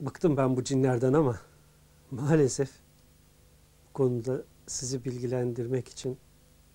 bıktım ben bu cinlerden ama maalesef bu konuda sizi bilgilendirmek için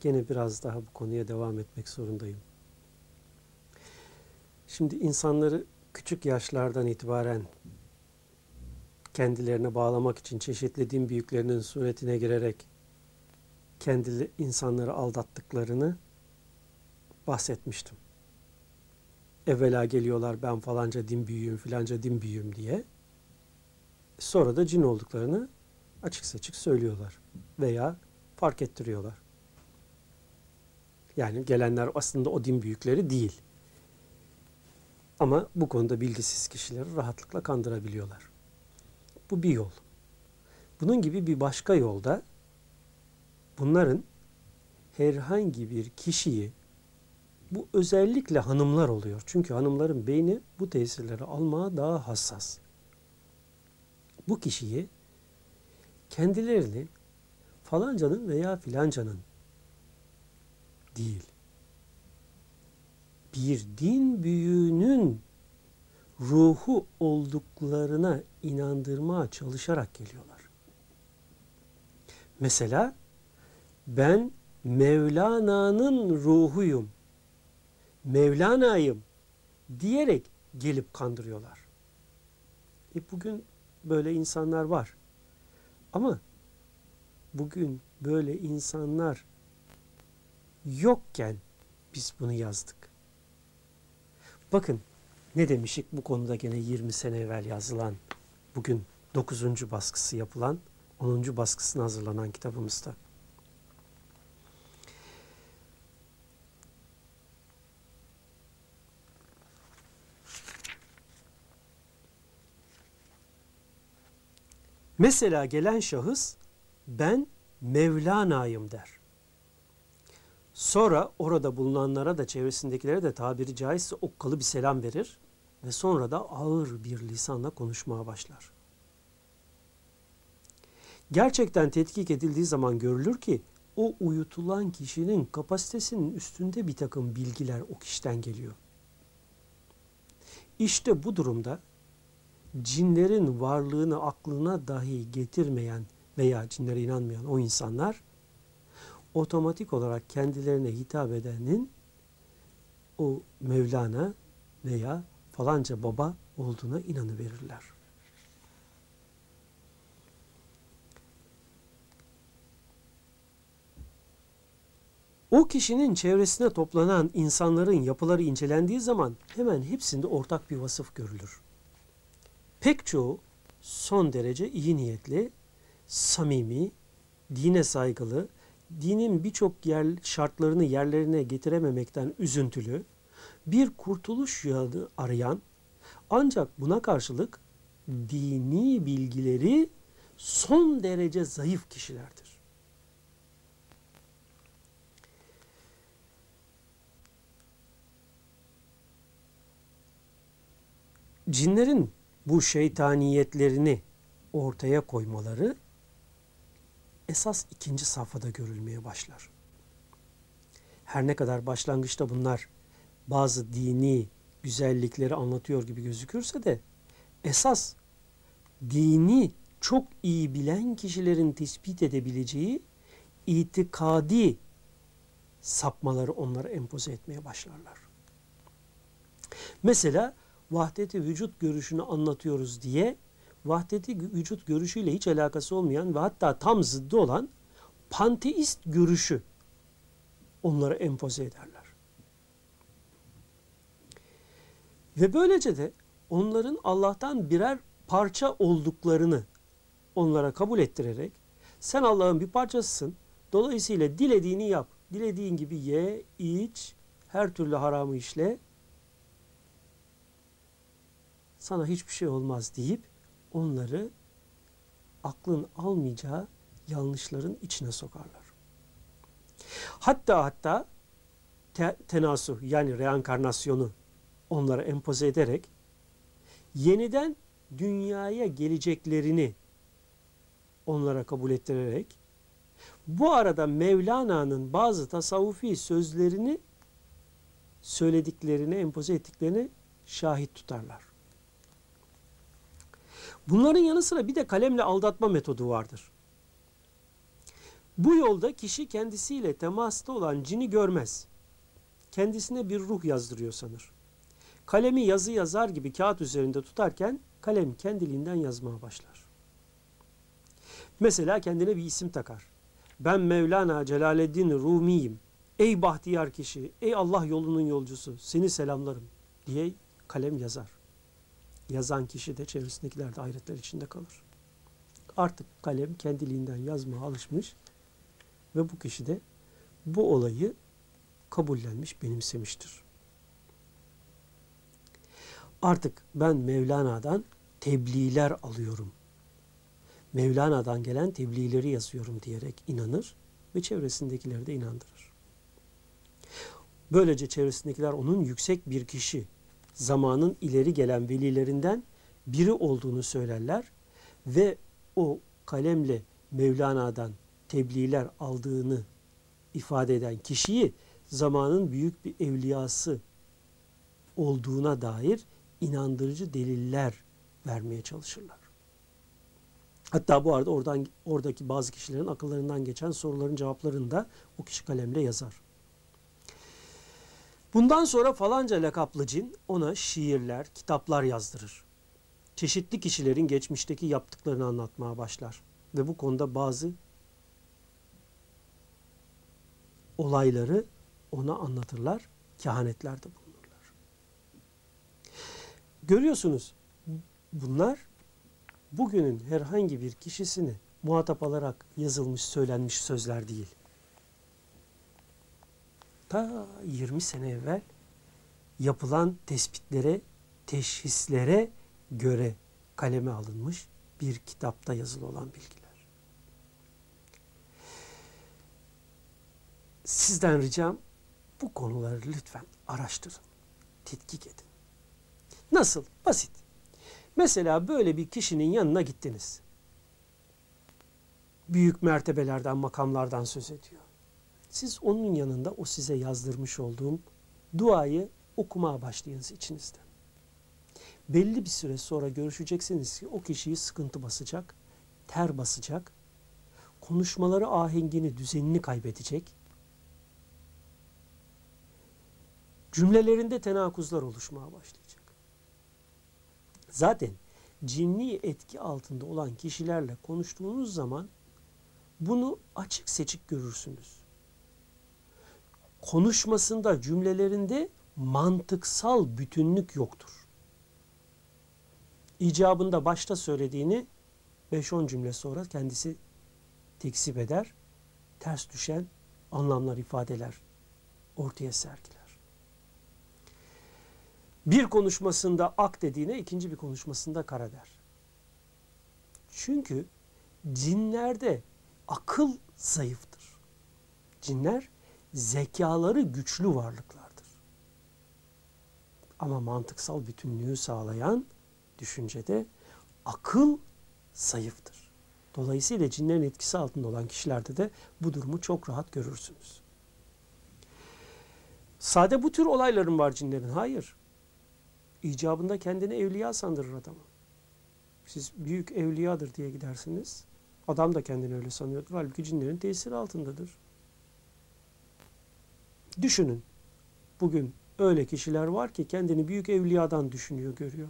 gene biraz daha bu konuya devam etmek zorundayım. Şimdi insanları küçük yaşlardan itibaren kendilerine bağlamak için çeşitli din büyüklerinin suretine girerek kendi insanları aldattıklarını bahsetmiştim. Evvela geliyorlar ben falanca din büyüğüm filanca din büyüğüm diye. Sonra da cin olduklarını açık seçik söylüyorlar veya fark ettiriyorlar. Yani gelenler aslında o din büyükleri değil. Ama bu konuda bilgisiz kişileri rahatlıkla kandırabiliyorlar. Bu bir yol. Bunun gibi bir başka yolda bunların herhangi bir kişiyi bu özellikle hanımlar oluyor. Çünkü hanımların beyni bu tesirleri almaya daha hassas. Bu kişiyi kendilerini falancanın veya filancanın değil bir din büyüğünün ruhu olduklarına inandırmaya çalışarak geliyorlar. Mesela ben Mevlana'nın ruhuyum, Mevlana'yım diyerek gelip kandırıyorlar. E bugün böyle insanlar var. Ama bugün böyle insanlar yokken biz bunu yazdık. Bakın ne demişik bu konuda gene 20 sene evvel yazılan, bugün 9. baskısı yapılan, 10. baskısına hazırlanan kitabımızda. Mesela gelen şahıs ben Mevlana'yım der. Sonra orada bulunanlara da çevresindekilere de tabiri caizse okkalı bir selam verir ve sonra da ağır bir lisanla konuşmaya başlar. Gerçekten tetkik edildiği zaman görülür ki o uyutulan kişinin kapasitesinin üstünde bir takım bilgiler o kişiden geliyor. İşte bu durumda cinlerin varlığını aklına dahi getirmeyen veya cinlere inanmayan o insanlar otomatik olarak kendilerine hitap edenin o Mevlana veya falanca baba olduğuna inanıverirler. O kişinin çevresine toplanan insanların yapıları incelendiği zaman hemen hepsinde ortak bir vasıf görülür. Pek çoğu son derece iyi niyetli, samimi, dine saygılı, dinin birçok yer, şartlarını yerlerine getirememekten üzüntülü, bir kurtuluş yolu arayan ancak buna karşılık dini bilgileri son derece zayıf kişilerdir. Cinlerin bu şeytaniyetlerini ortaya koymaları esas ikinci safhada görülmeye başlar. Her ne kadar başlangıçta bunlar bazı dini güzellikleri anlatıyor gibi gözükürse de esas dini çok iyi bilen kişilerin tespit edebileceği itikadi sapmaları onlara empoze etmeye başlarlar. Mesela vahdeti vücut görüşünü anlatıyoruz diye vahdeti vücut görüşüyle hiç alakası olmayan ve hatta tam zıddı olan panteist görüşü onlara empoze ederler. Ve böylece de onların Allah'tan birer parça olduklarını onlara kabul ettirerek sen Allah'ın bir parçasısın. Dolayısıyla dilediğini yap. Dilediğin gibi ye, iç, her türlü haramı işle. Sana hiçbir şey olmaz deyip onları aklın almayacağı yanlışların içine sokarlar. Hatta hatta te tenasuh yani reenkarnasyonu onlara empoze ederek yeniden dünyaya geleceklerini onlara kabul ettirerek bu arada Mevlana'nın bazı tasavvufi sözlerini söylediklerini, empoze ettiklerini şahit tutarlar. Bunların yanı sıra bir de kalemle aldatma metodu vardır. Bu yolda kişi kendisiyle temasta olan cini görmez. Kendisine bir ruh yazdırıyor sanır. Kalemi yazı yazar gibi kağıt üzerinde tutarken kalem kendiliğinden yazmaya başlar. Mesela kendine bir isim takar. Ben Mevlana Celaleddin Rumi'yim. Ey bahtiyar kişi, ey Allah yolunun yolcusu, seni selamlarım diye kalem yazar. Yazan kişi de çevresindekiler de hayretler içinde kalır. Artık kalem kendiliğinden yazmaya alışmış ve bu kişi de bu olayı kabullenmiş, benimsemiştir. Artık ben Mevlana'dan tebliğler alıyorum. Mevlana'dan gelen tebliğleri yazıyorum diyerek inanır ve çevresindekileri de inandırır. Böylece çevresindekiler onun yüksek bir kişi, zamanın ileri gelen velilerinden biri olduğunu söylerler ve o kalemle Mevlana'dan tebliğler aldığını ifade eden kişiyi zamanın büyük bir evliyası olduğuna dair inandırıcı deliller vermeye çalışırlar. Hatta bu arada oradan oradaki bazı kişilerin akıllarından geçen soruların cevaplarını da o kişi kalemle yazar. Bundan sonra falanca lakaplı cin ona şiirler, kitaplar yazdırır. Çeşitli kişilerin geçmişteki yaptıklarını anlatmaya başlar. Ve bu konuda bazı olayları ona anlatırlar, kehanetlerde bulunurlar. Görüyorsunuz bunlar bugünün herhangi bir kişisini muhatap alarak yazılmış, söylenmiş sözler değil. Ta 20 sene evvel yapılan tespitlere, teşhislere göre kaleme alınmış bir kitapta yazılı olan bilgiler. Sizden ricam bu konuları lütfen araştırın, tetkik edin. Nasıl? Basit. Mesela böyle bir kişinin yanına gittiniz. Büyük mertebelerden, makamlardan söz ediyor. Siz onun yanında o size yazdırmış olduğum duayı okumaya başlayınız içinizde. Belli bir süre sonra görüşeceksiniz ki o kişiyi sıkıntı basacak, ter basacak, konuşmaları ahengini, düzenini kaybedecek, cümlelerinde tenakuzlar oluşmaya başlayacak. Zaten cinni etki altında olan kişilerle konuştuğunuz zaman bunu açık seçik görürsünüz. Konuşmasında, cümlelerinde mantıksal bütünlük yoktur. İcabında başta söylediğini 5-10 cümle sonra kendisi tekzip eder, ters düşen anlamlar, ifadeler ortaya sergiler. Bir konuşmasında ak dediğine ikinci bir konuşmasında kara der. Çünkü cinlerde akıl zayıftır. Cinler zekaları güçlü varlıklardır. Ama mantıksal bütünlüğü sağlayan düşüncede akıl zayıftır. Dolayısıyla cinlerin etkisi altında olan kişilerde de bu durumu çok rahat görürsünüz. Sade bu tür olayların var cinlerin. Hayır. İcabında kendini evliya sandırır adamı. Siz büyük evliyadır diye gidersiniz. Adam da kendini öyle sanıyordur. Halbuki cinlerin tesiri altındadır. Düşünün. Bugün öyle kişiler var ki kendini büyük evliyadan düşünüyor, görüyor.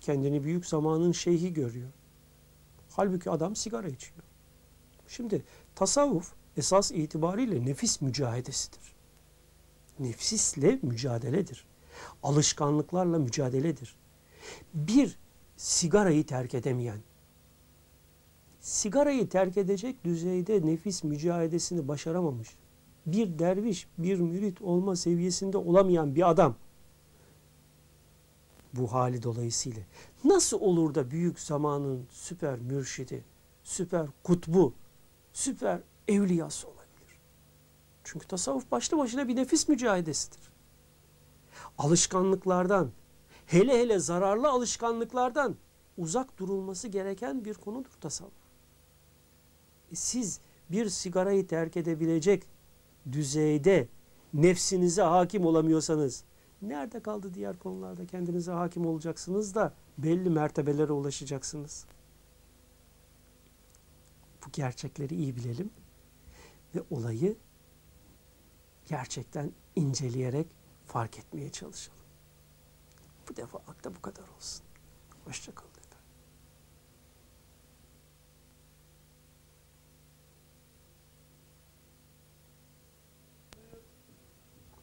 Kendini büyük zamanın şeyhi görüyor. Halbuki adam sigara içiyor. Şimdi tasavvuf esas itibariyle nefis mücadelesidir. Nefsisle mücadeledir alışkanlıklarla mücadeledir. Bir, sigarayı terk edemeyen, sigarayı terk edecek düzeyde nefis mücadelesini başaramamış, bir derviş, bir mürit olma seviyesinde olamayan bir adam, bu hali dolayısıyla nasıl olur da büyük zamanın süper mürşidi, süper kutbu, süper evliyası olabilir? Çünkü tasavvuf başlı başına bir nefis mücadelesidir alışkanlıklardan, hele hele zararlı alışkanlıklardan uzak durulması gereken bir konudur tasavvuf. E siz bir sigarayı terk edebilecek düzeyde nefsinize hakim olamıyorsanız Nerede kaldı diğer konularda kendinize hakim olacaksınız da belli mertebelere ulaşacaksınız. Bu gerçekleri iyi bilelim ve olayı gerçekten inceleyerek fark etmeye çalışalım. Bu defa akta bu kadar olsun. Hoşçakalın.